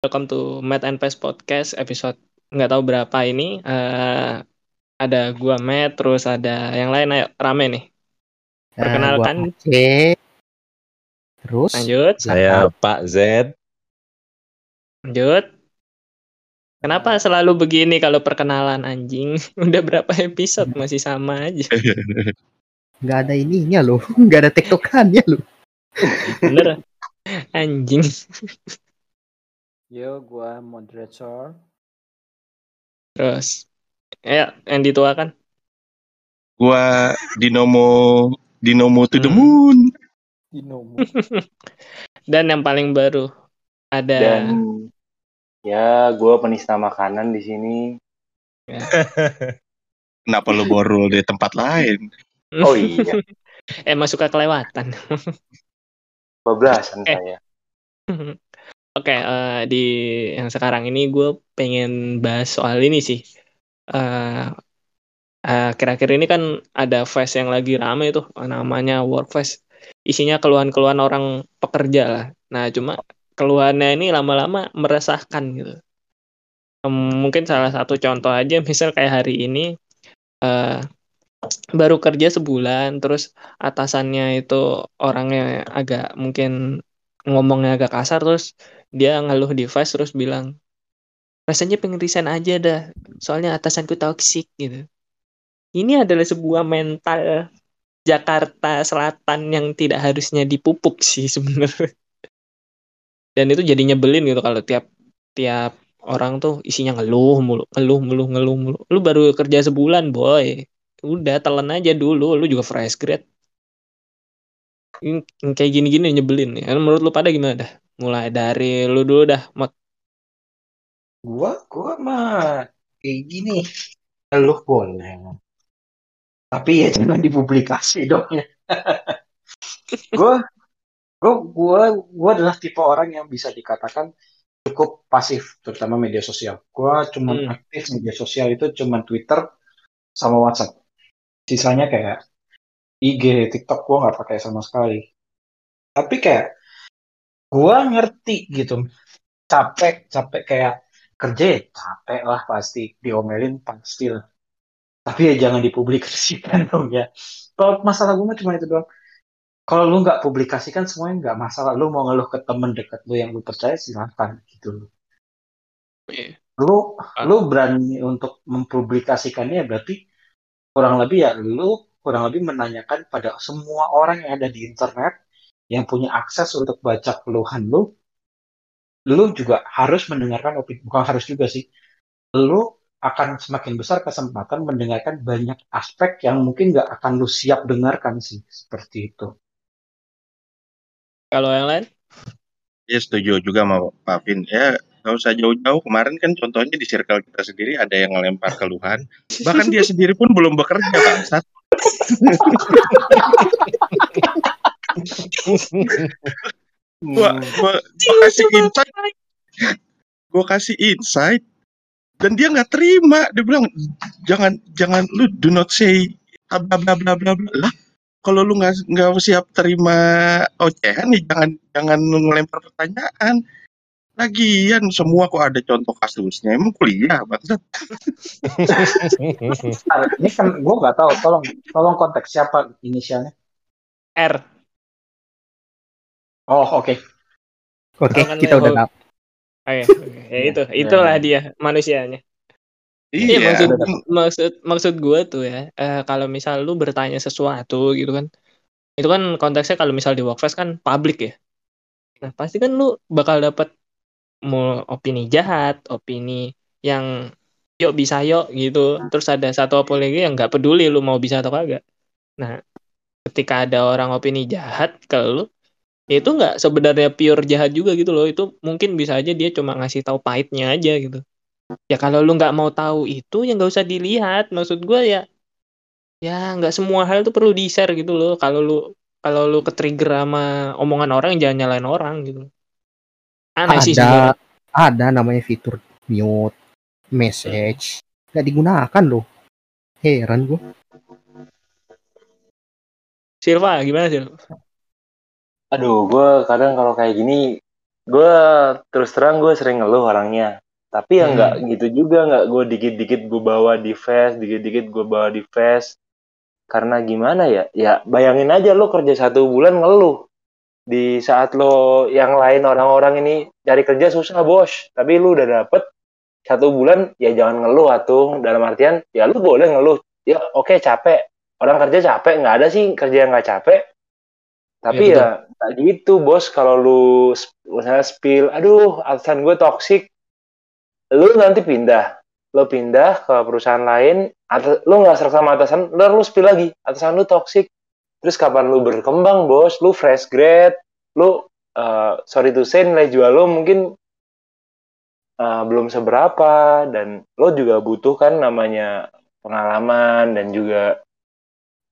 welcome to Matt and Pace Podcast episode nggak tahu berapa ini. Uh, ada gua Matt, terus ada yang lain, ayo rame nih. Ya, Perkenalkan. gua Aceh. Terus Lanjut, Saya Pak Z. lanjut. Kenapa selalu begini kalau perkenalan anjing? Udah berapa episode masih sama aja. nggak ada ininya loh, nggak ada tektokannya loh. Bener. Anjing. Yo, gua moderator. Terus ya yang dituakan. Gua Dinomo Dinomo to the Hmm. moon. Dinomo. Dan yang paling baru ada dan ya gue penista makanan di sini Kenapa lu borol di tempat lain? oh iya Emang suka kelewatan. bablasan Eh. saya Oke, eh, di yang sekarang ini gue pengen bahas soal ini sih. Eh, eh, Akhir-akhir ini kan ada fest yang lagi rame tuh, namanya Workfest. Isinya keluhan-keluhan orang pekerja lah. Nah, cuma keluhannya ini lama-lama meresahkan gitu. Em, Mungkin salah satu contoh aja, misal kayak hari ini eh, baru kerja sebulan, terus atasannya itu orangnya agak mungkin ngomongnya agak kasar terus dia ngeluh di Vice terus bilang rasanya pengen resign aja dah soalnya atasanku toksik gitu. Ini adalah sebuah mental Jakarta Selatan yang tidak harusnya dipupuk sih sebenarnya. Dan itu jadi nyebelin gitu kalau tiap tiap orang tuh isinya ngeluh mulu ngeluh mulu ngeluh mulu. Lu baru kerja sebulan boy. Udah telan aja dulu. Lu juga fresh grade kayak gini-gini nyebelin ya. Menurut lu pada gimana dah mulai dari lu dulu dah Mot. gua, gua mah kayak gini. Lu boleh. Tapi ya jangan dipublikasi dong ya. gua, gua, gua, gua adalah tipe orang yang bisa dikatakan cukup pasif, terutama media sosial. Gua cuman Hmm. aktif media sosial itu cuman Twitter sama WhatsApp. Sisanya kayak IG, TikTok gua nggak pakai sama sekali. Tapi kayak gua ngerti gitu. Capek, capek kayak kerja ya capek lah pasti diomelin pasti lah. Tapi ya jangan dipublikasikan dong ya. Kalau masalah gue mah cuma itu doang. Kalau lu nggak publikasikan semuanya nggak masalah. Lu mau ngeluh ke temen dekat lu yang lu percaya silahkan gitu. Iya. Lu lu berani untuk mempublikasikannya berarti kurang lebih ya lu kurang lebih menanyakan pada semua orang yang ada di internet yang punya akses untuk baca keluhan lu lu juga harus mendengarkan opini bukan harus juga sih lu akan semakin besar kesempatan mendengarkan banyak aspek yang mungkin nggak akan lu siap dengarkan sih seperti itu kalau yang lain Ya setuju juga sama Pak Vin. Ya nggak usah jauh-jauh. Kemarin kan contohnya di circle kita sendiri ada yang ngelempar keluhan. Bahkan dia sendiri pun belum bekerja bangsat. Gua, gua, gua kasih insight. Gua kasih insight. Dan dia nggak terima. Dia bilang jangan jangan lu do not say bla bla bla bla bla. Lah kalau lu nggak nggak siap terima ocehan nih jangan jangan lu ngelempar pertanyaan. Lagian semua kok ada contoh kasusnya. Emang kuliah bangsat. Nah, ini kan gue nggak tahu tolong tolong konteks siapa inisialnya R oh oke. Oke, Tangan kita udah dap- oh, ya, oke. Ya, itu itulah dia manusianya. Iya, Iya. maksud maksud maksud gue tuh ya eh, kalau misal lu bertanya sesuatu gitu kan itu kan konteksnya kalau misal di workfest kan publik ya. Nah pasti kan lu bakal dapat mau opini jahat opini yang yuk bisa yuk gitu. Terus ada satu opini lagi yang nggak peduli lu mau bisa atau kagak. Nah ketika ada orang opini jahat ke lu itu nggak sebenarnya pure jahat juga gitu loh. Itu mungkin bisa aja dia cuma ngasih tahu pahitnya aja gitu. Ya kalau lu nggak mau tahu itu ya nggak usah dilihat. Maksud gue ya ya nggak semua hal tuh perlu di share gitu loh. Kalau lu kalau lu ke trigger sama omongan orang jangan nyalain orang gitu. Aneh sih sebenarnya. ada ada namanya fitur mute message. Nggak digunakan loh. Heran gue Silva gimana Silva aduh gue kadang kalau kayak gini gue terus terang gue sering ngeluh orangnya. Tapi ya Hmm. nggak gitu juga nggak gue dikit-dikit gue bawa di fest dikit-dikit gue bawa di fest karena gimana ya? Ya bayangin aja lo kerja satu bulan ngeluh. Di saat lo yang lain orang-orang ini cari kerja susah bos. Tapi lu udah dapet satu bulan ya jangan ngeluh atuh dalam artian ya lu boleh ngeluh. Ya oke capek. Orang kerja capek nggak ada sih kerja yang nggak capek tapi Iya, ya nggak gitu bos. Kalau lu misalnya spill aduh atasan gue toksik lu nanti pindah. Lu pindah ke perusahaan lain atau lu nggak serak sama atasan lu lu spill lagi. Atasan lu toksik terus kapan lu berkembang bos? Lu fresh grade lu eh, sorry to say nilai jual lu mungkin eh, belum seberapa. Dan lo juga butuh kan namanya pengalaman dan juga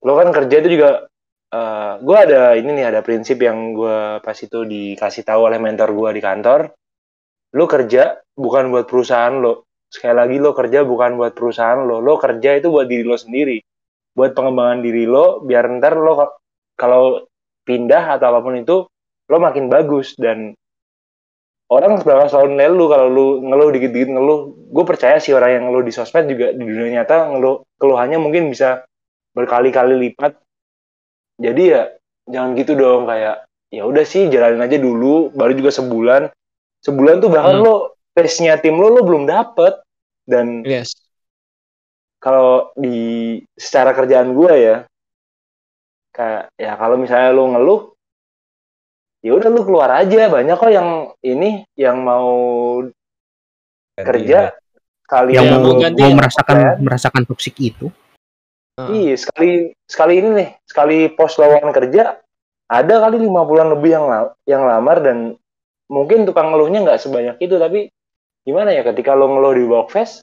lo kan kerja itu juga eh gue ada ini nih ada prinsip yang gue pas itu dikasih tahu oleh mentor gue di kantor. Lo kerja bukan buat perusahaan lo. Sekali lagi lo kerja bukan buat perusahaan lo. Lo kerja itu buat diri lo sendiri. Buat pengembangan diri lo biar ntar lo ka- kalau pindah atau apa pun itu lo makin bagus. Dan orang bakal selalu nilai lu kalau lu ngeluh dikit-dikit ngeluh gue percaya sih orang yang ngeluh di sosmed juga di dunia nyata ngeluh keluhannya mungkin bisa berkali-kali lipat jadi ya jangan gitu dong kayak ya udah sih jalanin aja dulu baru juga sebulan sebulan tuh bahkan Hmm. lo pace-nya tim lo lo belum dapet dan Yes. kalau di secara kerjaan gue ya kayak ya kalau misalnya lu ngeluh ya udah lu keluar aja banyak kok yang ini yang mau kerja kali yang Iya, mau, mau ganti mau ya. merasakan Kan? merasakan toksik itu Iya, sekali sekali ini nih, sekali pos lowongan kerja ada kali lima bulan lebih yang yang lamar dan mungkin tukang ngeluhnya nggak sebanyak itu tapi gimana ya ketika lo ngeluh di Workfest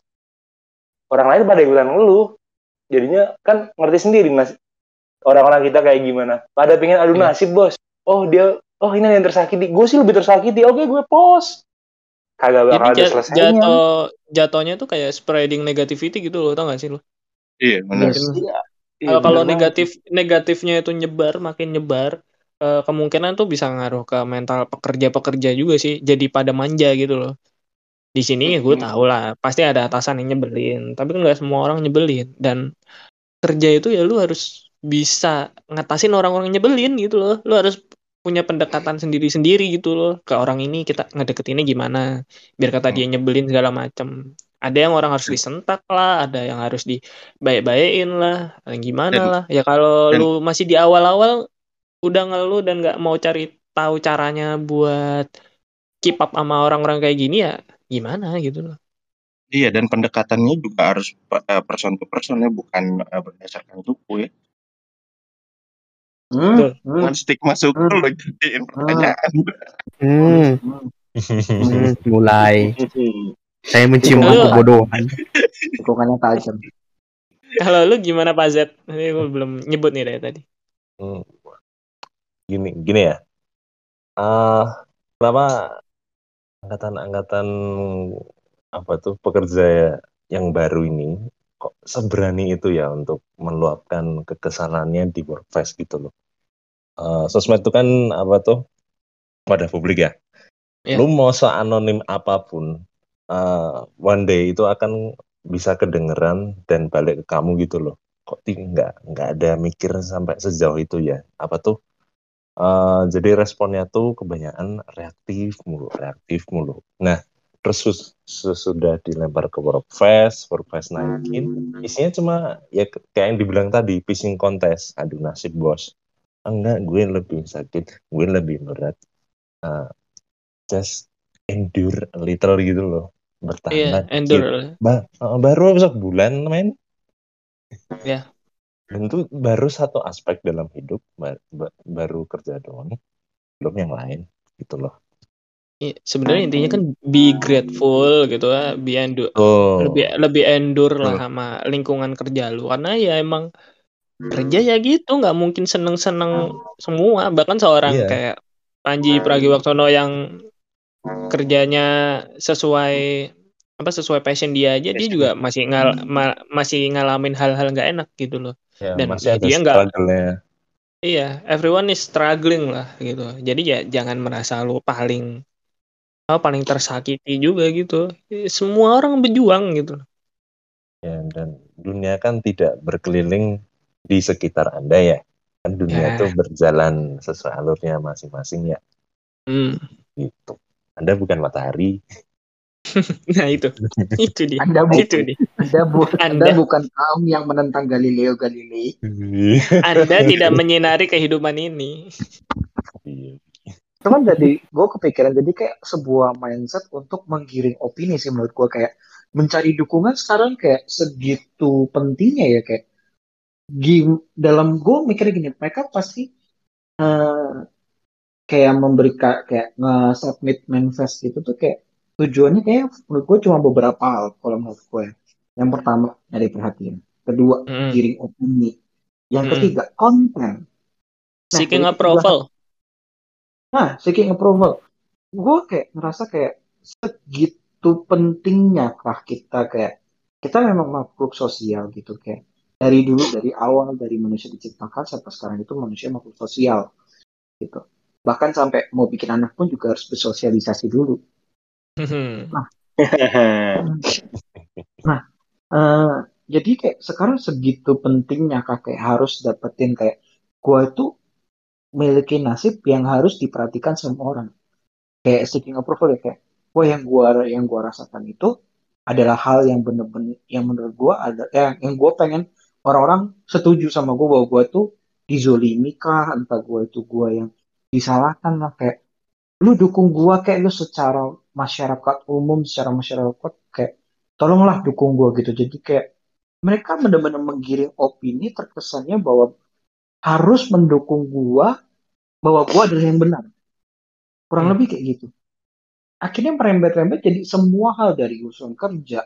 orang lain pada ikutan ngeluh. Jadinya kan ngerti sendiri nas orang-orang kita kayak gimana. Pada pengen adu Iya. nasib bos. Oh dia oh ini yang tersakiti. Gue sih lebih tersakiti. Oke gue pos. Kagak bakal Jadi ada selesainya. jatuh jatuhnya tuh kayak spreading negativity gitu loh, tau gak sih lo? Iya, benar. Mungkin Iya, iya, kalau negatif negatifnya itu nyebar makin nyebar eh, kemungkinan tuh bisa ngaruh ke mental pekerja-pekerja juga sih jadi pada manja gitu loh. Di sini ya gue Hmm. tahu lah pasti ada atasan yang nyebelin tapi kan nggak semua orang nyebelin. Dan kerja itu ya lu harus bisa ngatasin orang-orang yang nyebelin gitu loh. Lu harus punya pendekatan sendiri-sendiri gitu loh. Ke orang ini kita ngedeketinnya gimana biar kata dia nyebelin segala macem ada yang orang harus disentak lah ada yang harus dibaik-baikin lah gimana Dan- lah ya kalau dan- lu masih di awal-awal udah ngeluh dan nggak mau cari tahu caranya buat keep up sama orang-orang kayak gini ya gimana gitu loh Iya, dan pendekatannya juga harus eh, person to person ya, bukan eh, berdasarkan suku ya. Hmm, hmm, stigma suku Hmm. lo jadiin pertanyaan. hmm, hmm. hmm, mulai Hmm. Saya mencium Lu- kebodohan Tikungannya tajam. kalau lu gimana Pak Z ini gue belum nyebut nih dari tadi Hmm. Gini, gini ya. eh kenapa angkatan-angkatan apa tuh pekerja ya yang baru ini kok seberani itu ya untuk meluapkan kekesalannya di workplace gitu loh. Eh, sosmed itu kan apa tuh wadah publik ya. Iya. Lu mau seanonim apa pun, eh, one day itu akan bisa kedengeran dan balik ke kamu gitu loh. Kok ti- nggak ada mikir sampai sejauh itu ya? Apa tuh? eh, jadi responnya tuh kebanyakan reaktif mulu, reaktif mulu. Nah, terus sesudah dilempar ke Workfest, Workfest naikin, isinya cuma ya kayak yang dibilang tadi, fishing contest, adu nasib bos. Enggak, gue lebih sakit, gue lebih berat. Eh, just endure little gitu loh, bertahan iya dikit. endure Ba- baru sebulan men. Iya. Dan itu baru satu aspek dalam hidup, ba- ba- baru kerja doang, belum yang lain gitu loh. Iya, sebenarnya intinya kan be grateful gitu ya be endure Oh, lebih lebih endure lah sama lingkungan kerja lu karena ya emang kerja ya gitu nggak mungkin seneng-seneng semua bahkan seorang Iya. kayak Panji Pragiwaksono yang kerjanya sesuai apa sesuai passion dia aja dia juga masih ngal ma- masih ngalamin hal-hal nggak enak gitu loh ya, dan masih ya dia nggak- struggle-nya. iya everyone is struggling lah gitu jadi ya jangan merasa lu paling oh, paling tersakiti juga gitu. Semua orang berjuang gitu. Ya, dan dunia kan tidak berkeliling di sekitar Anda ya. Kan dunia Ya. itu berjalan sesuai alurnya masing-masing ya. Hmm. Gitu. Anda bukan matahari. Nah itu, itu dia, Anda bu- itu dia. Anda, bu- Anda- Anda bukan kaum yang menentang Galileo Galilei. Anda tidak menyinari kehidupan ini. Iya. Cuman jadi gue kepikiran jadi kayak sebuah mindset untuk menggiring opini sih menurut gue kayak mencari dukungan sekarang kayak segitu pentingnya ya kayak gim dalam gue mikirnya gini mereka pasti eh, kayak memberikan kayak nge-submit manifest gitu tuh kayak tujuannya kayak menurut gue cuma beberapa hal kalau menurut gue yang pertama dari perhatian kedua Mm. giring opini yang Mm. ketiga konten Nah, Seeking approval. Nah, seeking approval. Gue kayak ngerasa kayak segitu pentingnya kah kita kayak kita memang makhluk sosial gitu kayak dari dulu dari awal dari manusia diciptakan sampai sekarang itu manusia makhluk sosial gitu. Bahkan sampai mau bikin anak pun juga harus bersosialisasi dulu. Eh, jadi kayak sekarang segitu pentingnya kah kayak harus dapetin kayak gue itu memiliki nasib yang harus diperhatikan semua orang. Kayak seeking approval ya kayak, wah yang gua yang gua rasakan itu adalah hal yang bener-bener yang menurut gua ada yang yang gua pengen orang-orang setuju sama gua bahwa gua tuh dizolimi kah, entah gua itu gua yang disalahkan lah kayak lu dukung gua kayak lu secara masyarakat umum secara masyarakat kayak tolonglah dukung gua gitu. Jadi kayak mereka benar-benar menggiring opini terkesannya bahwa harus mendukung gua bahwa gua adalah yang benar. Kurang Hmm. lebih kayak gitu. Akhirnya merembet-rembet jadi semua hal dari urusan kerja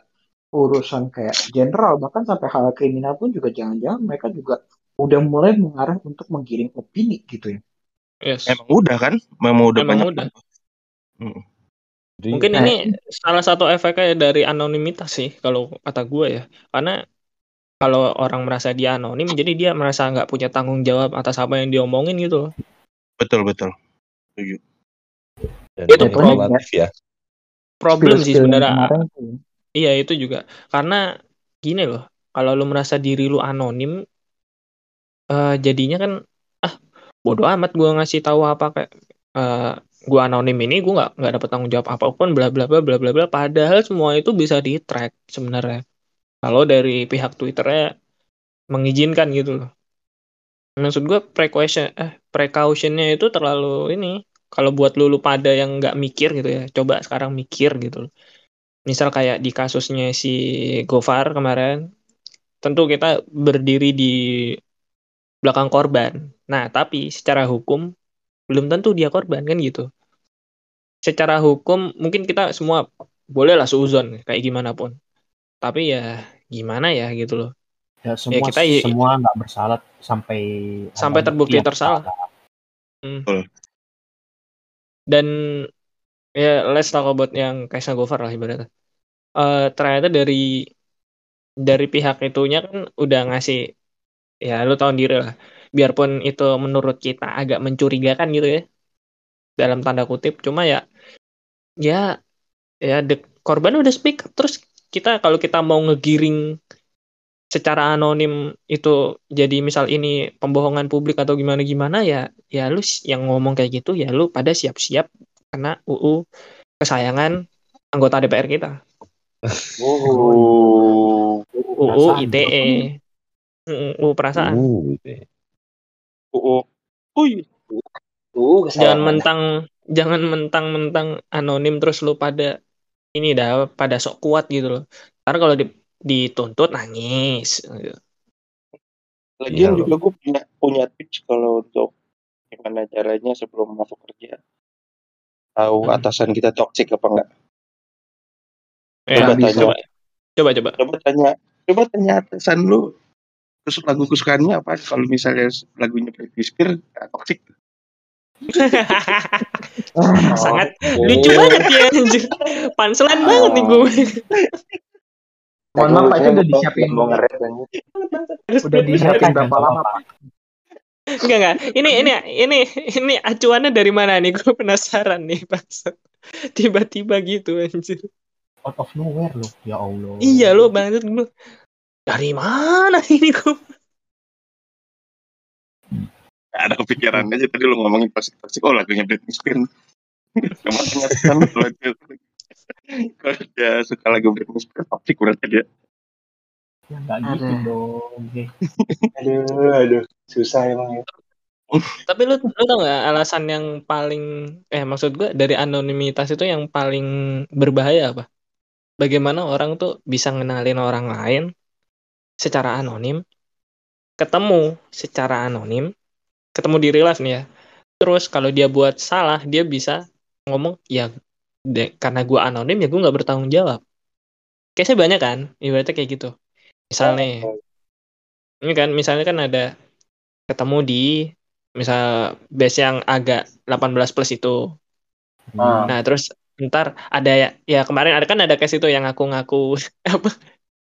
urusan kayak general bahkan sampai hal kriminal pun juga jangan-jangan mereka juga udah mulai mengarah untuk menggiring opini gitu ya Yes. Emang udah kan? Memang udah Emang banyak. udah. Mm. Jadi, Mungkin Nah, ini salah satu efeknya dari anonimitas sih kalau kata gue ya. Karena kalau orang merasa dia anonim, jadi dia merasa nggak punya tanggung jawab atas apa yang diomongin gitu loh. Betul betul. Setuju. dan itu problem. relatif ya. Problem sih sebenarnya. Iya itu juga. Karena gini loh, kalau lu merasa diri lu anonim, eh, jadinya kan ah bodoh amat gue ngasih tahu apa kayak eh gue anonim ini gue nggak nggak dapat tanggung jawab apa pun bla bla bla bla bla bla. Padahal semua itu bisa di track sebenarnya. Kalau dari pihak Twitternya mengizinkan gitu loh. Maksud gue precaution eh precautionnya itu terlalu ini. Kalau buat lu, lu pada yang nggak mikir gitu ya, coba sekarang mikir gitu loh. Misal kayak di kasusnya si Gofar kemarin, tentu kita berdiri di belakang korban. Nah, tapi secara hukum belum tentu dia korban kan gitu. Secara hukum mungkin kita semua bolehlah seuzon kayak gimana pun. Tapi ya gimana ya gitu loh. ya semua kita i- semua nggak bersalah sampai Sampai terbukti tersalah. bersalah. Dan ya let's talk about yang Kaisang Gofar lah ibaratnya. Eh ternyata dari dari pihak itunya kan udah ngasih ya lu tahu diri lah. Biarpun itu menurut kita agak mencurigakan gitu ya. Dalam tanda kutip cuma ya ya ya the korban udah speak up terus kita kalau kita mau ngegiring secara anonim itu jadi misal ini pembohongan publik atau gimana gimana ya ya lu yang ngomong kayak gitu ya lu pada siap-siap karena UU kesayangan anggota DPR kita Uh, UU. ITE Mm, UU perasaan Uh, ya. Oh iya. uh, jangan mentang jangan mentang-mentang anonim terus lu pada ini dah pada sok kuat gitu loh karena kalau di- dituntut nangis Lagian Iya, juga gue punya punya tips kalau untuk gimana caranya sebelum masuk kerja tahu Hmm. atasan kita toksik apa enggak. Ya, Coba bisa. tanya, coba coba coba coba tanya, coba tanya atasan lu. Terus lagu kesukaannya apa? Kalau misalnya lagunya Britney Spears, ya, toksik. sangat Oke. lucu banget ya anjir punchline banget nih gue. Mohon maaf, itu udah disiapin. Mau ngeret udah disiapin berapa lama pak? Enggak enggak ini ini ini ini acuannya dari mana nih? Gue penasaran nih Pak. Tiba-tiba gitu anjir out of nowhere loh. Ya Allah. Iya lo banget gue dari mana ini kok Gak ada kepikiran aja tadi lu ngomongin toxic toxic oh lagunya Britney Spears kemarin kalau dia kalau dia suka lagu Britney Spears toxic berarti dia. Ya nggak gitu dong. Aduh, aduh, susah emang ya. tapi lu lu tau gak alasan yang paling eh maksud gue dari anonimitas itu yang paling berbahaya apa? Bagaimana orang tuh bisa ngenalin orang lain secara anonim ketemu secara anonim ketemu di real life nih ya. Terus kalau dia buat salah dia bisa ngomong ya de- karena gue anonim ya gue nggak bertanggung jawab. Kayaknya banyak kan ibaratnya kayak gitu. Misalnya ini kan misalnya kan ada ketemu di misal base yang agak 18 plus itu. Ah. nah terus ntar ada ya, ya kemarin ada kan ada case itu yang ngaku-ngaku apa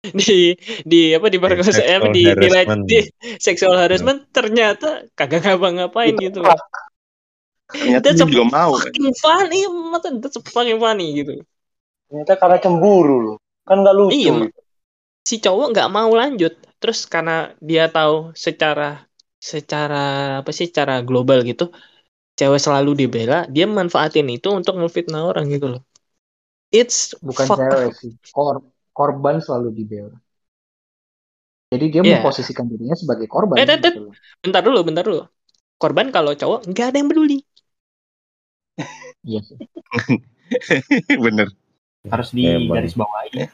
di di apa di perkosa eh, di di, di sexual harassment ternyata kagak ngapa-ngapain gitu loh. ternyata That's dia juga mau kan fucking funny mata that's fucking funny gitu Ternyata karena cemburu loh. Kan nggak lucu. Iya, gitu. si cowok nggak mau lanjut terus karena dia tahu secara secara apa sih secara global gitu cewek selalu dibela dia manfaatin itu untuk ngefitnah orang gitu loh it's bukan fuck cewek sih Kor korban selalu dibela jadi dia Iya. memposisikan dirinya sebagai korban Eh, gitu bentar dulu bentar dulu korban kalau cowok nggak ada yang peduli iya sih bener harus di Emang. garis bawahi Iya.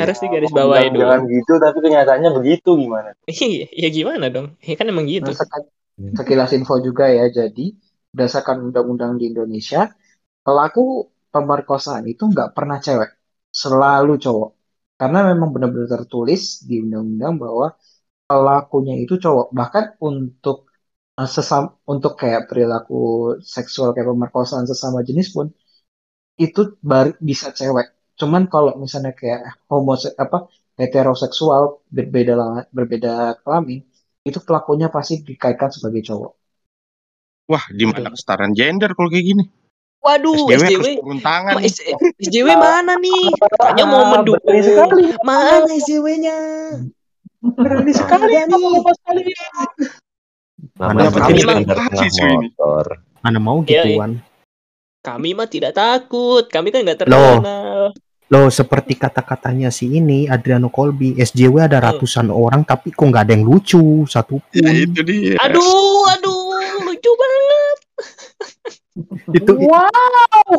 harus di garis bawahi dulu Jangan gitu, tapi kenyataannya begitu gimana? Iya, ya gimana dong? Ya kan emang gitu. Nah, sek- sekilas info juga ya jadi berdasarkan undang-undang di Indonesia pelaku pemerkosaan itu nggak pernah cewek selalu cowok. Karena memang benar-benar tertulis di undang-undang bahwa pelakunya itu cowok. Bahkan untuk uh, sesam untuk kayak perilaku seksual kayak pemerkosaan sesama jenis pun itu baru bisa cewek. Cuman kalau misalnya kayak homose apa heteroseksual berbeda berbeda kelamin itu pelakunya pasti dikaitkan sebagai cowok. Wah di mana kesetaraan gender kalau kayak gini Waduh, SJW SJW. turun tangan. S- SJW mana nih? Katanya mau Ah, mendukung. Mana SJW-nya? Berani sekali Ada nih. Dapat kami ini. motor. mana mau Iya, gituan Kami mah tidak takut. Kami kan nggak terkenal. loh seperti kata-katanya si ini Adriano Colby SJW ada Hmm. ratusan orang tapi kok nggak ada yang lucu satupun Ya, itu dia Aduh, aduh, lucu banget. Itu Wow.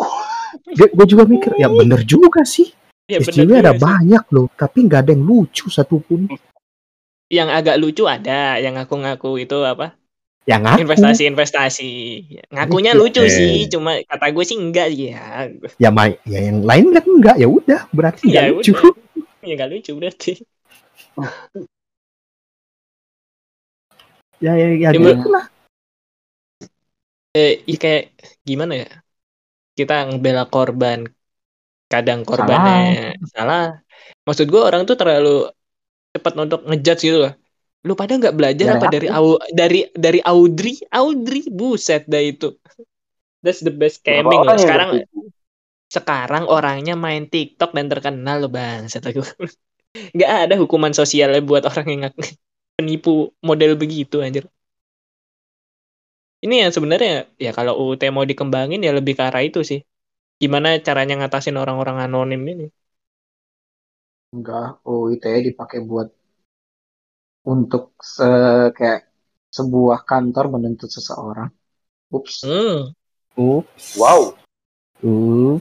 gue juga mikir ya bener juga sih Ya, bener SJW juga ada sih. banyak loh tapi nggak ada yang lucu satupun Yang agak lucu ada, yang ngaku-ngaku itu apa? yang aku Investasi-investasi. Ngakunya Iya. lucu Eh. sih, cuma kata gue sih enggak ya. ya ma- ya yang lain bilang enggak ya udah berarti nggak Ya lucu udah. Ya nggak lucu berarti. ya ya ya, Ya, gitu Mbak. Eh, iya kayak gimana ya? Kita ngebela korban. Kadang korbannya salah, maksud gue orang tuh terlalu cepat untuk ngejudge gitu loh. Lu pada nggak belajar apa dari. Au, dari dari Audrey? Audrey buset dah itu. That's the best orang loh. sekarang sekarang orangnya main TikTok dan terkenal loh bang saya nggak ada hukuman sosialnya buat orang yang penipu model begitu anjir ini yang sebenarnya ya kalau UUT mau dikembangin ya lebih ke arah itu sih. Gimana caranya ngatasin orang-orang anonim ini? Enggak oh ITE dipakai buat untuk se kayak sebuah kantor menuntut seseorang. Ups. Hmm. ups. Wow. Wow.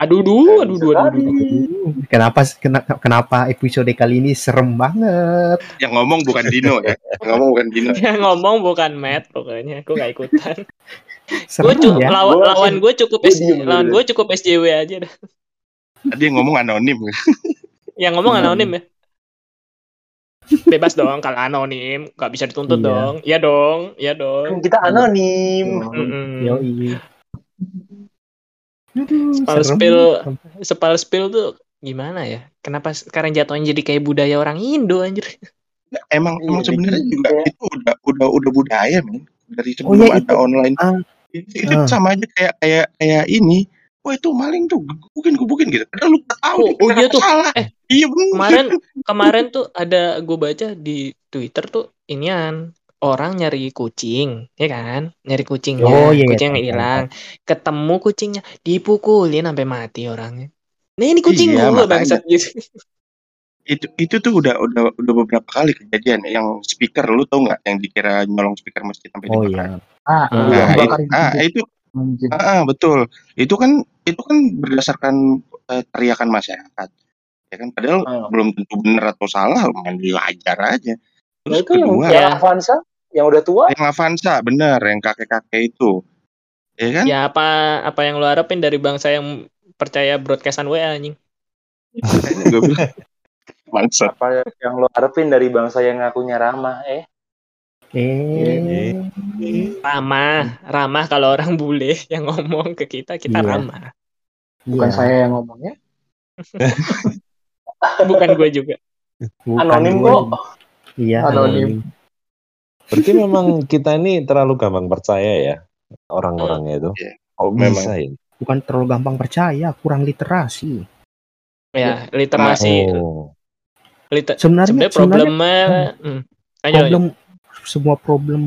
Aduh duh aduh duh aduh duh, duh. kenapa kenapa kenapa episode kali ini serem banget? Yang ngomong bukan Dino ya? Yang ngomong bukan Dino yang ngomong bukan Matt pokoknya. Aku gak ikutan. Gue serem cu- ya? lawan Gua lawan gue cukup S- lawan gue cukup SJW aja dah. Tadi yang ngomong anonim yang ngomong anonim ya? Bebas dong kalau anonim nggak bisa dituntut Iya. dong. Iya dong iya Kan dong kita anonim. Mm-mm. Yoi. Aduh, Spal spill sepal spill tuh gimana ya? Kenapa sekarang jatuhnya jadi kayak budaya orang Indo anjir? Emang Iya, emang sebenarnya dikit juga ya. itu udah udah udah budaya men. Dari Oh, sebelum iya, ada itu. online. Ah, itu, itu ah. sama aja kayak kayak kayak ini. Wah itu maling tuh gebukin gebukin gitu. Padahal lu tahu Oh, oh iya tuh. salah. Eh, iya bener. kemarin kemarin tuh ada gue baca di Twitter tuh inian orang nyari kucing ya kan? Nyari kucingnya Oh, iya, kucing yang hilang. ketemu kucingnya dipukulin sampai mati orangnya. Nah ini kucing Iya, gua makanya. bangsat gitu. Itu itu tuh udah udah udah beberapa kali kejadian yang speaker lu tau nggak? Yang dikira nyolong speaker masjid sampai Oh dibakar. iya. Ah, Hmm. nah, yang itu, ah, itu ah, ah, betul. Itu kan itu kan berdasarkan eh, teriakan masyarakat. Ya kan? Padahal Hmm. belum tentu benar atau salah main wajar aja terus itu yang, kedua Ya. yang Avanza yang udah tua yang Avanza bener yang kakek kakek itu ya kan ya apa apa yang lu harapin dari bangsa yang percaya broadcastan WA anjing bangsa apa yang lo harapin dari bangsa yang ngakunya ramah eh Eh. ramah ramah kalau orang bule yang ngomong ke kita kita Iya. ramah Bukan Iya. saya yang ngomongnya. bukan gue juga Bukan anonim gua kok. Iya. Anonim. Berarti memang kita ini terlalu gampang percaya ya orang-orangnya itu. Oh Memang. bisa ya. Bukan terlalu gampang percaya, kurang literasi. ya literasi Oh. liter- Sebenarnya sebenarnya sebenarnya problemnya hmm. Lanjut, lanjut. problem semua problem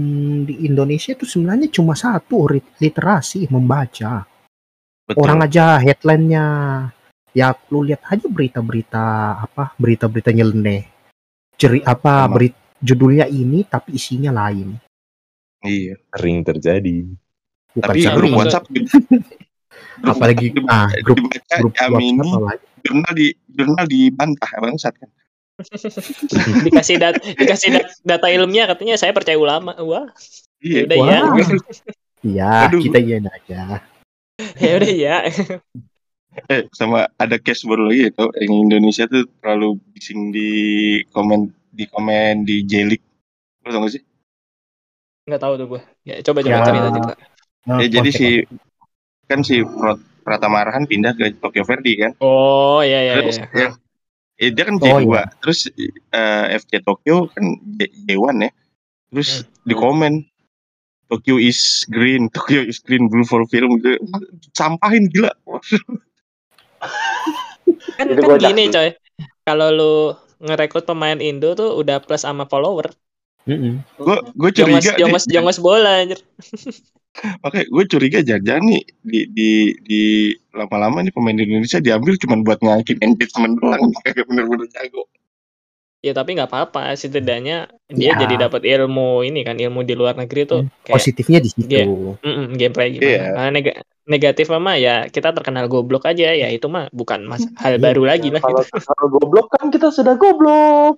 di Indonesia itu sebenarnya cuma satu literasi membaca. betul Orang aja headline-nya ya lu lihat aja berita-berita apa berita-berita nyeleneh. Ceri apa Emang. berit judulnya ini tapi isinya lain. iya Sering terjadi. Bukan tapi sering. grup. WhatsApp grup apalagi WhatsApp ah grup dibaca grup Amini WhatsApp apalagi. jurnal di jurnal dibantah bangsat kan dikasih dat dikasih dat- data ilmiah katanya saya percaya ulama wah iya udah ya. Iya, Aduh. kita iyain aja. ya udah ya eh sama ada case baru lagi itu yang Indonesia tuh terlalu bising di komen di komen di jelik lo tau gak sih? Nggak tahu tuh gue ya coba coba Ya. cerita cerita Nah, ya jadi si kan si Pro- Pratama Arhan pindah ke Tokyo Verde kan? Oh ya ya terus ya yang eh, dia kan Oh, J2 iya. terus eh, FC Tokyo kan J- J1 ya. Terus di komen Tokyo is green Tokyo is green blue for film. Gitu sampahin gila kan Itu kan gini coy kalau lu ngerekrut pemain Indo tuh udah plus sama follower gue gue curiga jongos nih, jongos bola anjir Oke, gue curiga jangan nih di di di lama-lama nih pemain Indonesia diambil cuma buat ngaikin engagement doang, kayak bener-bener jago. ya tapi nggak apa-apa setidaknya dia Ya. jadi dapat ilmu ini kan ilmu di luar negeri tuh kayak Positifnya di situ. Iya. mm-mm, gameplay gimana Iya. Nah, negatif mah ya kita terkenal goblok aja ya itu mah bukan mas hal Iya. baru lagi lah kalau gitu. kalau goblok kan kita sudah goblok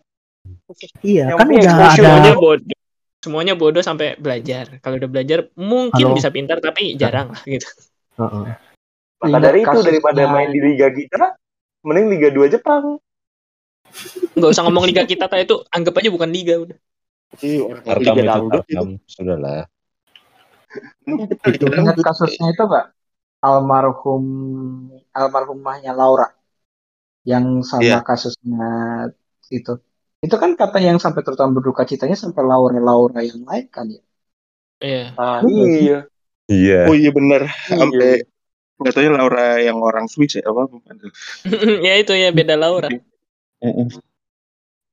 Iya, Yang kan udah ada semuanya bodoh semuanya bodoh sampai belajar kalau udah belajar mungkin Halo. bisa pintar tapi jarang lah gitu Heeh. maka dari itu daripada main di liga kita mending liga 2 Jepang nggak usah ngomong liga kita kayak itu anggap aja bukan liga udah Iya, orang Arkam Liga itu Dangdut Arkam. Sudahlah. Liga Ingat Dangdut. kasusnya itu nggak? Almarhum almarhumahnya Laura yang sama Iya. kasusnya itu. Itu kan kata yang sampai terutama berduka citanya sampai Laura Laura yang lain kan ya. iya ah, Iya. iya Iya. Oh iya bener, Iya. sampai nggak tahu ya Laura yang orang Swiss ya apa bukan? ya itu ya beda Laura Heeh.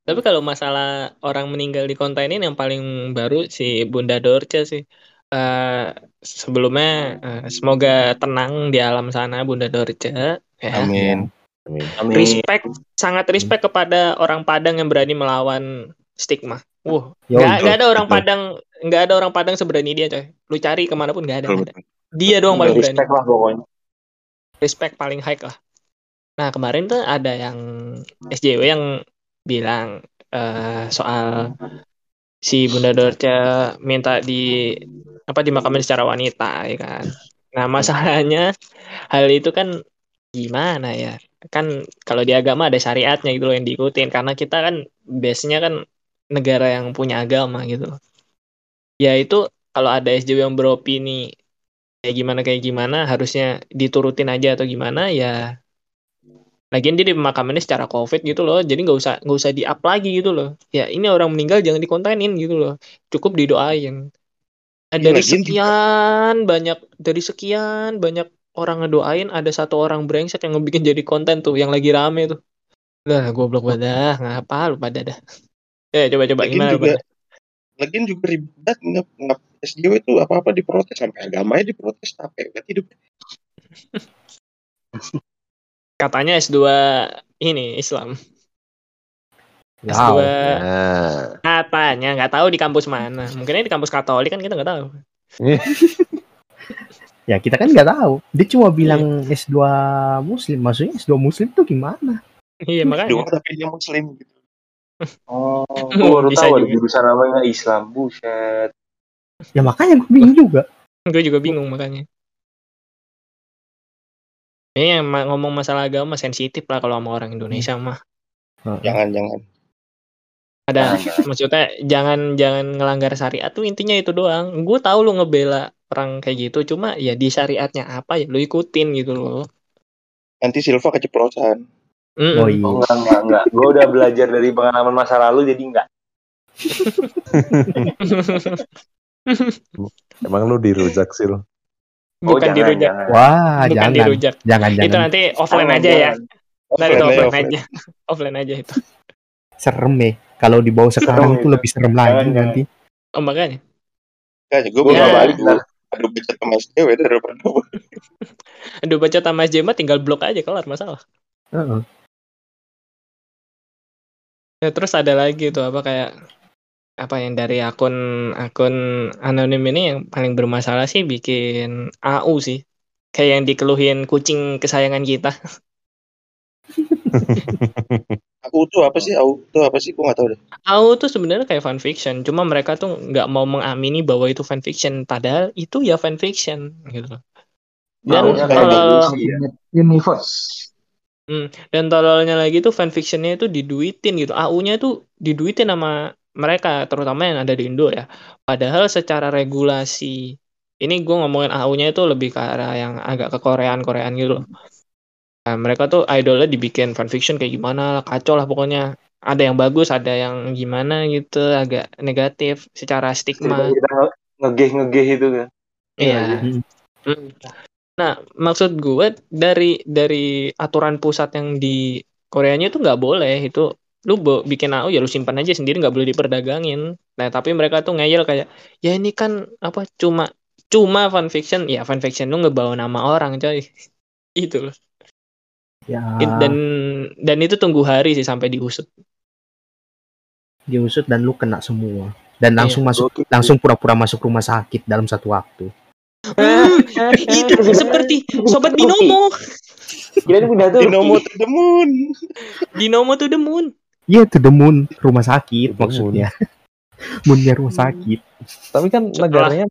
tapi kalau masalah orang meninggal di kontainer yang paling baru si Bunda Dorce sih Eh, sebelumnya eh, semoga tenang di alam sana Bunda Dorce ya Amin. Amin. Amin. respect sangat respect kepada orang Padang yang berani melawan stigma. Wah, Yo, nggak nggak ada orang. Padang nggak ada orang Padang seberani dia coy. Lu cari ke mana pun nggak ada. Ada. Dia doang paling berani. respect lah pokoknya Respect paling high lah. Nah kemarin tuh ada yang SJW yang bilang eh, soal si Bunda Dorce minta di apa dimakamin secara wanita ya kan. Nah masalahnya hal itu kan gimana ya? Kan kalau di agama ada syariatnya gitu loh yang diikutin karena kita kan base-nya kan negara yang punya agama gitu. Ya itu kalau ada SJW yang beropini kayak gimana kayak gimana harusnya diturutin aja atau gimana ya Lagian dia dimakaminnya secara covid gitu loh, jadi nggak usah nggak usah di up lagi gitu loh. Ya ini orang meninggal jangan dikontenin gitu loh, cukup didoain. Nah, Iya, dari juga- sekian banyak dari sekian banyak orang ngedoain ada satu orang brengsek yang ngebikin jadi konten tuh yang lagi rame tuh. Lah goblok dah, ngapa lu pada dah. Eh coba coba Lagian gimana juga pada? lagian juga ribet nggak nggak SJW itu apa-apa diprotes sampai agamanya diprotes capek banget hidup. Katanya S2 ini Islam. S2 Wow. Nah, katanya nggak tahu di kampus mana. Mungkin di kampus Katolik kan kita nggak tahu. Ya kita kan nggak tahu. Dia cuma bilang S2 Muslim. Maksudnya S2 Muslim tuh gimana? Iya Dua makanya. tapi dia muslim gitu. Oh, gue baru Bisa tahu ada juga. jurusan namanya Islam. Buset. Ya makanya gue bingung juga. Gue juga bingung makanya. Ini yang ngomong masalah agama sensitif lah kalau sama orang Indonesia mah. Jangan jangan. Ada maksudnya jangan jangan ngelanggar syariat tuh intinya itu doang. Gue tahu lu ngebela orang kayak gitu, cuma ya di syariatnya apa ya lu ikutin gitu loh. Nanti Silva keceplosan. Mm-mm. Oh iya. Oh, enggak, enggak, enggak. Gue udah belajar dari pengalaman masa lalu, jadi enggak. emang lu dirujak sih lo. Oh, Bukan jangan, dirujak, jangan. Wah, bukan jangan. dirujak. Jangan Itu jangan. nanti offline Jangan, aja ya. jangan. Dari itu Offline aja, offline offline. aja. offline aja itu. Serem ya. Kalau dibawa sekarang Serem itu itu. lebih serem lagi Jangan, nanti. Oh makanya. Kayaknya gue Gue Ya. balik. Aduh baca sama SJW daripada Aduh baca tamas Jema tinggal blok aja kelar masalah. Heeh. Ya terus ada lagi tuh apa kayak apa yang dari akun akun anonim ini yang paling bermasalah sih bikin AU sih. Kayak yang dikeluhin kucing kesayangan kita. Aku tuh apa sih? Aku tuh apa sih? Gue gak tau deh. AU tuh sebenarnya kayak fanfiction, cuma mereka tuh nggak mau mengamini bahwa itu fanfiction, padahal itu ya fanfiction gitu. Dan kalau gitu. Iya. Universe. dan tololnya lagi tuh fanfictionnya itu diduitin gitu. AU-nya tuh diduitin sama mereka, terutama yang ada di Indo ya. Padahal secara regulasi, ini gue ngomongin AU-nya itu lebih ke arah yang agak ke Koreaan-Koreaan gitu loh. Nah, mereka tuh idolnya dibikin fanfiction kayak gimana lah, kacau lah pokoknya. Ada yang bagus, ada yang gimana gitu, agak negatif secara stigma. Kita nge- ngegeh-ngegeh itu kan. Iya. Hmm. Mm. Nah, maksud gue dari dari aturan pusat yang di Koreanya itu nggak boleh itu lu bikin AU ya lu simpan aja sendiri nggak boleh diperdagangin. Nah, tapi mereka tuh ngeyel kayak ya ini kan apa cuma cuma fanfiction ya fanfiction lu ngebawa nama orang coy. Itu loh. Ya, It- Dan dan itu tunggu hari sih sampai diusut. diusut dan lu kena semua. Dan langsung masuk Gokil. langsung pura-pura masuk rumah sakit dalam satu waktu. Hmm, itu seperti sobat binomo. Kira ini pindah tuh. Dinomo to the moon. Binomo to the moon. Iya itu the moon rumah sakit The moon. maksudnya. Moonnya rumah sakit. Tapi kan Setelah- negaranya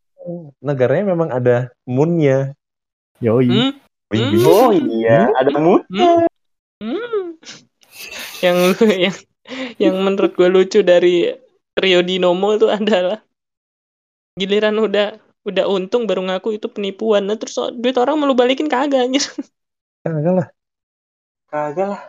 negaranya memang ada moonnya. Yoi. Hmm? Hmm? Oh iya, ada mood. Hmm. Hmm. Yang yang yang menurut gue lucu dari trio Dinomo itu adalah giliran udah udah untung baru ngaku itu penipuan. Nah, terus duit orang mau lu balikin kagak anjir. Kagak lah. Kagak lah.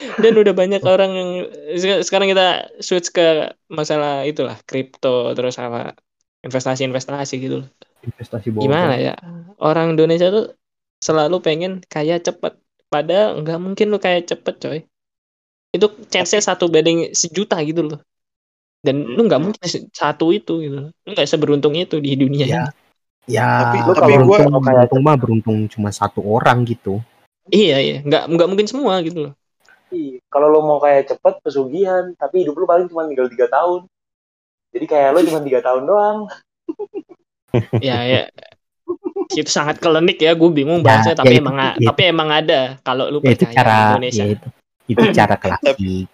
Dan udah banyak orang yang sek- sekarang kita switch ke masalah itulah kripto terus apa investasi-investasi gitu. loh. Investasi bodong. Gimana ya? Orang Indonesia tuh selalu pengen kaya cepet. Padahal nggak mungkin lu kaya cepet coy. Itu chance-nya satu banding sejuta gitu loh. Dan lu nggak mungkin satu itu gitu. Lu nggak seberuntung itu di dunia Ya. ini. Ya, Tapi- tapi beruntung, kayak beruntung mah beruntung cuma satu orang gitu. Iya iya, nggak nggak mungkin semua gitu loh. Iya. Kalau lo mau kayak cepet pesugihan, tapi hidup lo paling cuma tinggal tiga tahun. Jadi kayak lo cuma tiga tahun doang. Ya ya. Itu sangat klinik ya, gue bingung Ya, bahasanya. ya tapi itu- emang ya itu. tapi emang ada kalau lu Ya, itu percaya cara di Indonesia. ya itu, itu cara klasik.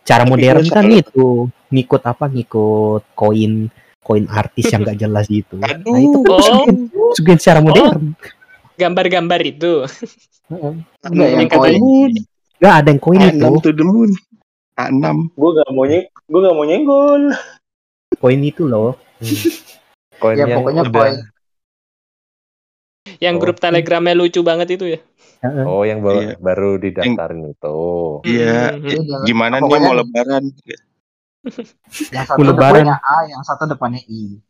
Cara modern kan itu ngikut apa ngikut koin koin artis yang gak jelas gitu. Nah itu kan Oh. pesugihan, pesugihan secara modern. Gambar-gambar itu. Heeh. Enggak yang Yang katanya- Nggak ada yang koin itu. A6 to the moon. A6. Gue gak mau nyeng, gue gak mau nyenggol. Koin itu loh. Koin Ya yang pokoknya udah- koin. Yang Oh. grup telegramnya lucu banget itu ya. Heeh. Oh, yang baru, Iya. baru didaftarin itu. Iya. Mhm. Iya, jangan- Gimana nih mau lebaran? Yang satu Lebaran. depannya A, yang satu depannya I.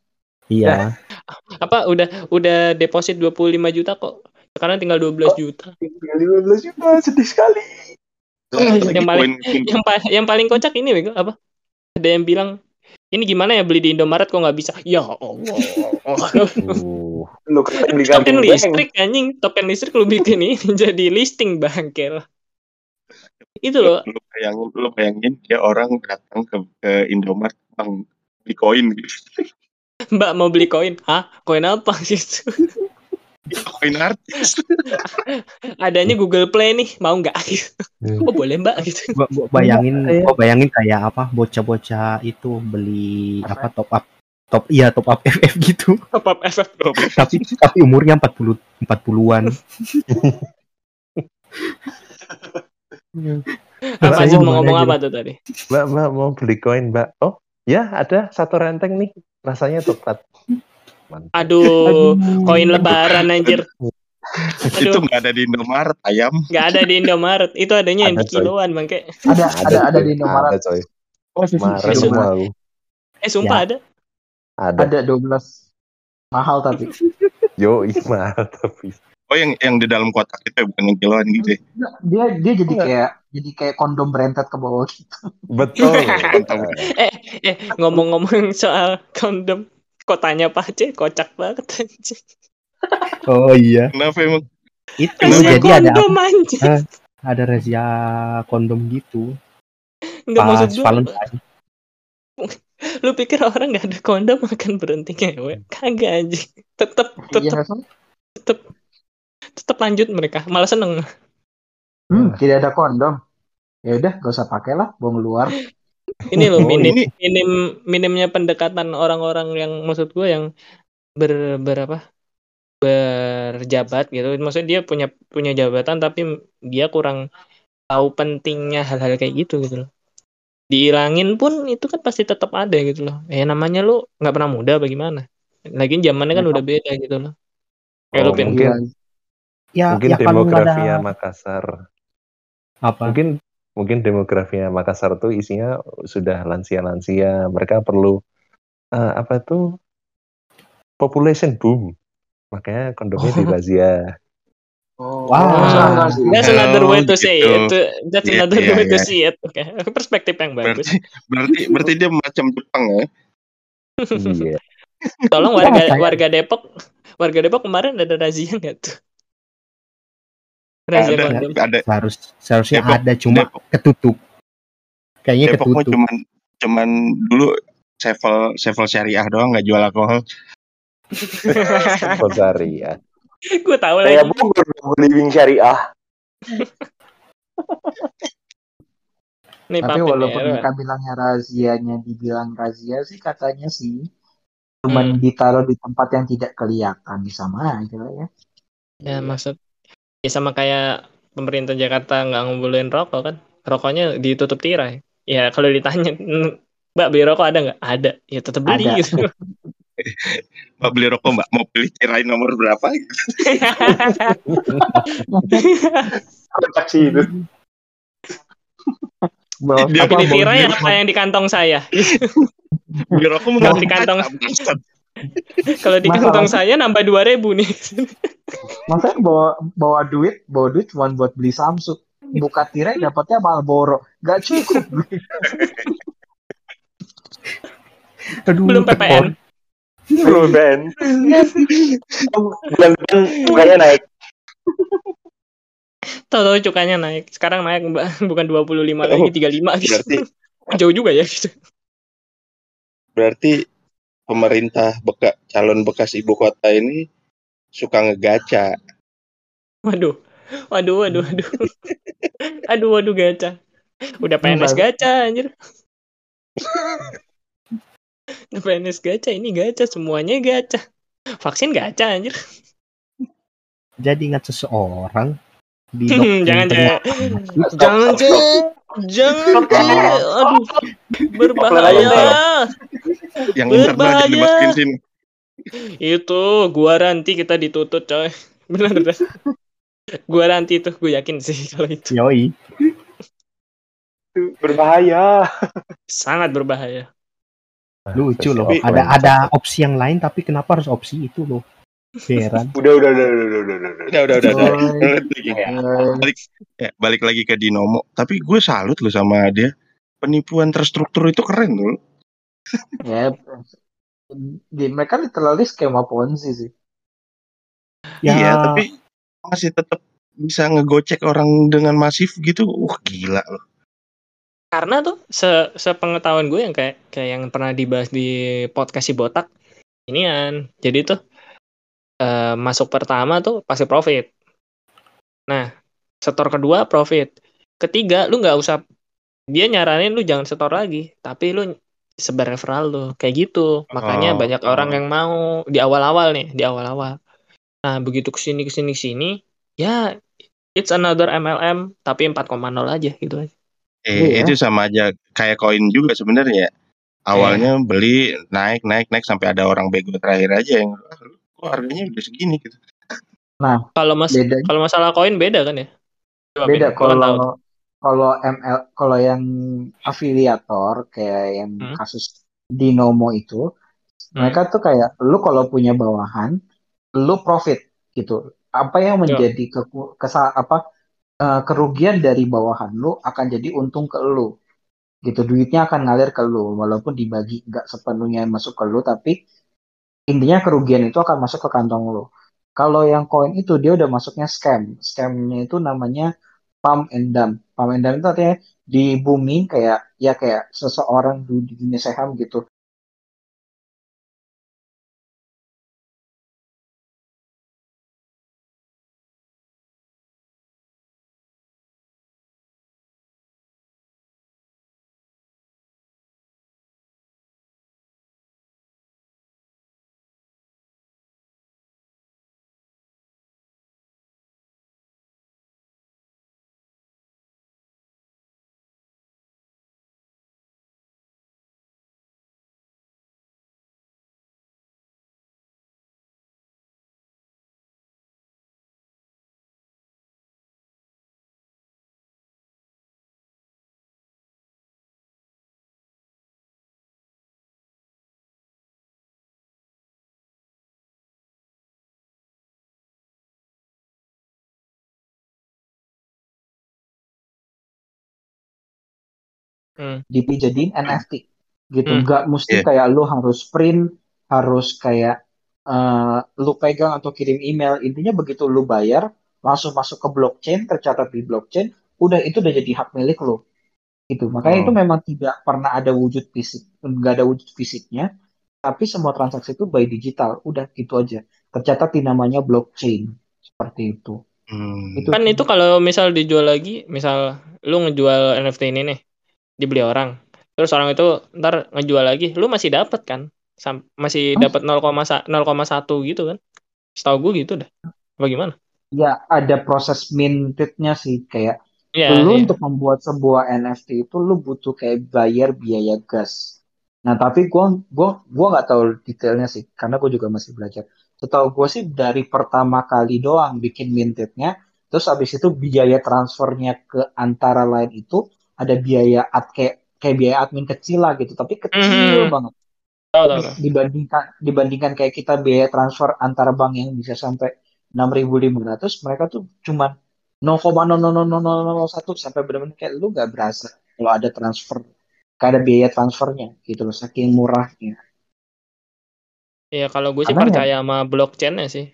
Iya. Apa udah udah deposit 25 juta kok. Sekarang tinggal 12 juta. Tinggal 15 juta, sedih sekali. Lagi yang paling- Yang pa- yang paling kocak ini Bego, apa? Ada yang bilang ini gimana ya beli di Indomaret kok nggak bisa? Ya Allah. Lu beli token listrik anjing, token listrik lu bikin ini jadi listing bangkel. Itu loh. lu bayangin lu bayangin dia orang datang ke, ke Indomaret bang beli koin gitu Mbak mau beli koin? Hah? Koin apa gitu? Koin artis Adanya Google Play nih, mau nggak? Oh boleh mbak gitu. Gua, gua bayangin, gua bayangin kayak apa bocah-bocah itu beli apa top up top iya top up FF gitu. Apa FF tapi tapi umurnya 40 40-an. Apa sih mau ngomong apa tuh tadi? mbak, mbak mau beli koin, mbak? Oh, ya ada satu renteng nih. Rasanya tepat. Mantap. Aduh, koin lebaran anjir. itu Aduh, nggak ada di Indomaret ayam nggak ada di Indomaret. Itu adanya yang di Ada, kiloan bangke. Ada ada ada di Indomaret. Ada coy. Oh, Di semua aku. Eh sumpah ada. Ada. Ada 12 mahal tapi. Yo, ih, mahal tapi. oh yang yang di dalam kotak itu ya, bukan yang kiloan gitu ya. Dia dia jadi kayak jadi kayak kondom berentet ke bawah gitu. Betul. Eh eh ngomong-ngomong soal kondom, kotanya Pak C kocak banget anjing. Oh iya. kenapa emang Itu Kenapa? Razia jadi ada kondom anjing. Eh, ada razia kondom gitu Nggak pas maksud gua, Valentine. lu pikir orang nggak ada kondom akan berhenti ngewe? Kagak anjing. Tetep Iya tetep tetep tetep lanjut mereka. Malah seneng. Hmm, tidak ada kondom. Ya udah, gak usah pakai lah, buang luar. Ini loh Oh, minim ini- minim minimnya pendekatan orang-orang yang maksud gue yang ber berapa berjabat gitu. Maksudnya dia punya punya jabatan tapi dia kurang tahu pentingnya hal-hal kayak gitu gitu loh. Dihilangin pun itu kan pasti tetap ada gitu loh. Eh namanya lu nggak pernah muda bagaimana? Lagian zamannya kan Ya, udah beda gitu loh. Kayak lu Oh, pin mungkin Ya, mungkin ya kalau nggak ada demografinya Makassar. apa? Mungkin mungkin demografinya Makassar tuh isinya sudah lansia-lansia. Mereka perlu eh, apa tuh population boom. Makanya kondomnya. Oh, Wah. enggak, enggak sih. That's another way to Oh, say gitu. it. That's Iya, another iya, way to iya. see it. Oke, perspektif yang bagus. berarti berarti berarti dia macam Jepang ya Iya. Tolong warga warga Depok, warga Depok kemarin ada razia nggak tuh? Razia ada kondom. ada Seharus seharusnya Depok- ada cuma Depok. ketutup. Kayaknya Depok ketutup. cuman cuman dulu sevel sevel syariah doang nggak jual alkohol Posari ya. Gue tahu Kayak lagi. Bogor dong, living syariah. Nih Tapi walaupun ya, mereka bilangnya razianya dibilang razia sih katanya sih cuman Hmm. ditaruh di tempat yang tidak kelihatan sama aja lah ya. ya maksud ya sama kayak pemerintah Jakarta nggak ngumpulin rokok kan? Rokoknya ditutup tirai. Ya kalau ditanya, Mbak beli rokok ada nggak? Ada. Ya tetap beli Ada. gitu. mbak beli rokok mbak mau pilih tirai nomor berapa Kotak sih itu. Bawa Dia Tapi apa, di mau tirai beli apa yang di kantong saya? beli rokok mau di kantong-. Kalau di kantong saya nambah 2000 nih. Masa bawa bawa duit, bawa duit cuma buat beli Samsung. Buka tirai dapatnya Marlboro. Gak cukup. Aduh, Belum. PPN. Belum Ben. Bulan depan bukanya naik. Tahu-tahu cukanya naik. Sekarang naik Mbak. bukan 25 lagi 35 gitu. berarti Jauh juga ya gitu. berarti pemerintah beka, calon bekas ibu kota ini suka ngegaca Waduh. Waduh, waduh, waduh. aduh, waduh gacha. Udah PNS gacha anjir. Udah PNS gacha, ini gacha, semuanya gacha. Vaksin gacha anjir. Jadi ingat seseorang di Hmm, jangan, tengah- Jangan, Ce. Jangan, Ce. Aduh. Berbahaya. Yang internal Berbahaya. jadi dimasukin sini Itu gua ranti kita ditutup, coy. Bener dah. Gua ranti tuh, gue yakin sih kalau itu. Yoi. Berbahaya. Sangat berbahaya. Lucu loh. Social Ada ada opsi yang lain tapi kenapa harus opsi itu loh? Heran. Udah, udah, udah, udah, udah, udah, udah. Udah, udah, udah. udah. Coy. Balik. Balik, ya, balik lagi ke Dinomo. Tapi gue salut loh sama dia. Penipuan terstruktur itu keren loh. Ya, di mereka literally skema Ponzi sih. Ya, Iya, tapi masih tetap bisa ngegocek orang dengan masif gitu. Wah, gila loh. Karena tuh se sepengetahuan gue yang kayak kayak yang pernah dibahas di podcast si botak inian. Jadi tuh eh, masuk pertama tuh pasti profit. Nah, setor kedua profit. Ketiga lu nggak usah dia nyaranin lu jangan setor lagi, tapi lu sebar referral lu kayak gitu. Makanya Oh, banyak orang yang mau di awal-awal nih, di awal-awal. Nah, begitu ke sini ke sini ke sini, ya it's another MLM tapi 4,0 aja gitu aja. Eh, Iya. itu sama aja kayak koin juga sebenarnya. Awalnya beli naik naik naik sampai ada orang bego terakhir aja yang "Ah, kok harganya udah segini gitu. Kalau mas Bedanya kalau masalah koin beda kan ya? Coba, beda gua kan kalau kalau ML kalau yang afiliator kayak yang Hmm. kasus Dinomo itu Hmm. mereka tuh kayak lu kalau punya bawahan lu profit gitu. Apa yang menjadi ke, kesa, apa eh, kerugian dari bawahan lu akan jadi untung ke lu. Gitu duitnya akan ngalir ke lu walaupun dibagi nggak sepenuhnya masuk ke lu tapi intinya kerugian itu akan masuk ke kantong lu. Kalau yang koin itu dia udah masuknya scam. Scamnya itu namanya pump and dump. Pump and dump itu artinya di booming kayak ya kayak seseorang di dunia saham gitu Hmm. dijadiin NFT gitu. Hmm. nggak mesti Iya. kayak lu harus print harus kayak eh, lu pegang atau kirim email. Intinya begitu lu bayar langsung masuk ke blockchain tercatat di blockchain udah itu udah jadi hak milik lu. Itu makanya Oh. itu memang tidak pernah ada wujud fisik nggak ada wujud fisiknya. Tapi semua transaksi itu by digital. Udah gitu aja. Tercatat di namanya blockchain. Seperti itu. Hmm. itu Kan itu kalau misal dijual lagi, misal lu ngejual NFT ini nih, dibeli orang. Terus orang itu ntar ngejual lagi, lu masih dapat kan? Sam- masih Mas- dapat 0,1 gitu kan? Setahu gue gitu dah. Bagaimana? ya ada proses mintednya sih kayak Iya, lu iya. untuk membuat sebuah NFT itu lu butuh kayak bayar biaya gas. Nah, tapi gua gua gua nggak tahu detailnya sih karena gua juga masih belajar. Setahu gua sih dari pertama kali doang bikin mintednya, terus habis itu biaya transfernya ke antara lain itu ada biaya ad kayak kayak biaya admin kecil lah gitu, tapi kecil Mhm. banget dibandingkan dibandingkan kayak kita biaya transfer antara bank yang bisa sampai 6.500 mereka tuh cuma 0,00001 sampai benar-benar kayak lu gak berasa kalau ada transfer gak ada biaya transfernya gitu loh saking murahnya Iya, kalau gue sih ya- percaya sama blockchain-nya sih.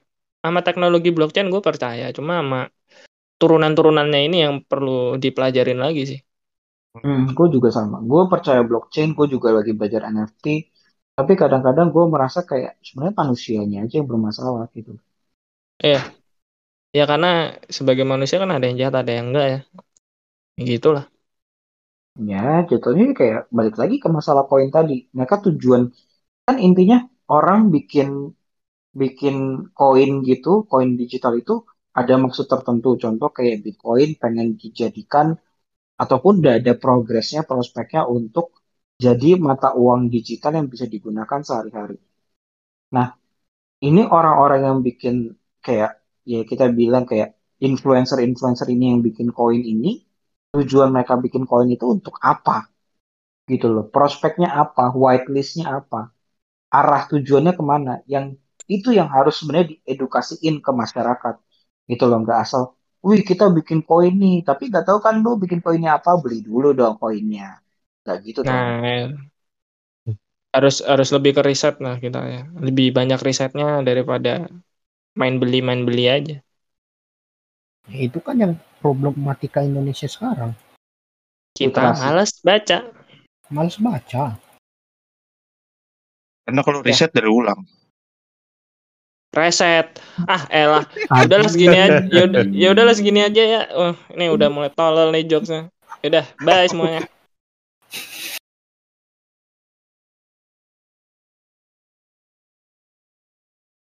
Sama teknologi blockchain gue percaya, cuma sama turunan-turunannya ini yang perlu dipelajarin lagi sih. Hmm, gue juga sama gue percaya blockchain gue juga lagi belajar NFT tapi kadang-kadang gue merasa kayak sebenarnya manusianya aja yang bermasalah gitu Iya. Ya karena sebagai manusia kan ada yang jahat, ada yang enggak ya. Ya Gitulah. Ya, jatuhnya kayak balik lagi ke masalah koin tadi. Mereka tujuan kan intinya orang bikin bikin koin gitu, koin digital itu ada maksud tertentu. Contoh kayak Bitcoin pengen dijadikan ataupun udah ada progresnya, prospeknya untuk jadi mata uang digital yang bisa digunakan sehari-hari. Nah, ini orang-orang yang bikin kayak ya kita bilang kayak influencer-influencer ini yang bikin koin ini tujuan mereka bikin koin itu untuk apa? gitu loh prospeknya apa whitelistnya apa arah tujuannya ke mana yang itu yang harus sebenarnya diedukasiin ke masyarakat gitu loh nggak asal wih kita bikin koin nih tapi nggak tahu kan lu bikin koinnya apa beli dulu dong koinnya nggak gitu tuh Nah, ya. harus harus lebih ke riset lah kita ya. Lebih banyak risetnya daripada main beli main beli aja. itu kan yang problematika Indonesia sekarang Kita Literasi. malas baca. males baca Karena kalau Ya. riset dari ulang. Reset. Ah, elah. Udahlah segini aja. Ya udah udahlah segini aja ya. Oh, ini udah mulai tolol nih jokesnya. Udah, bye semuanya.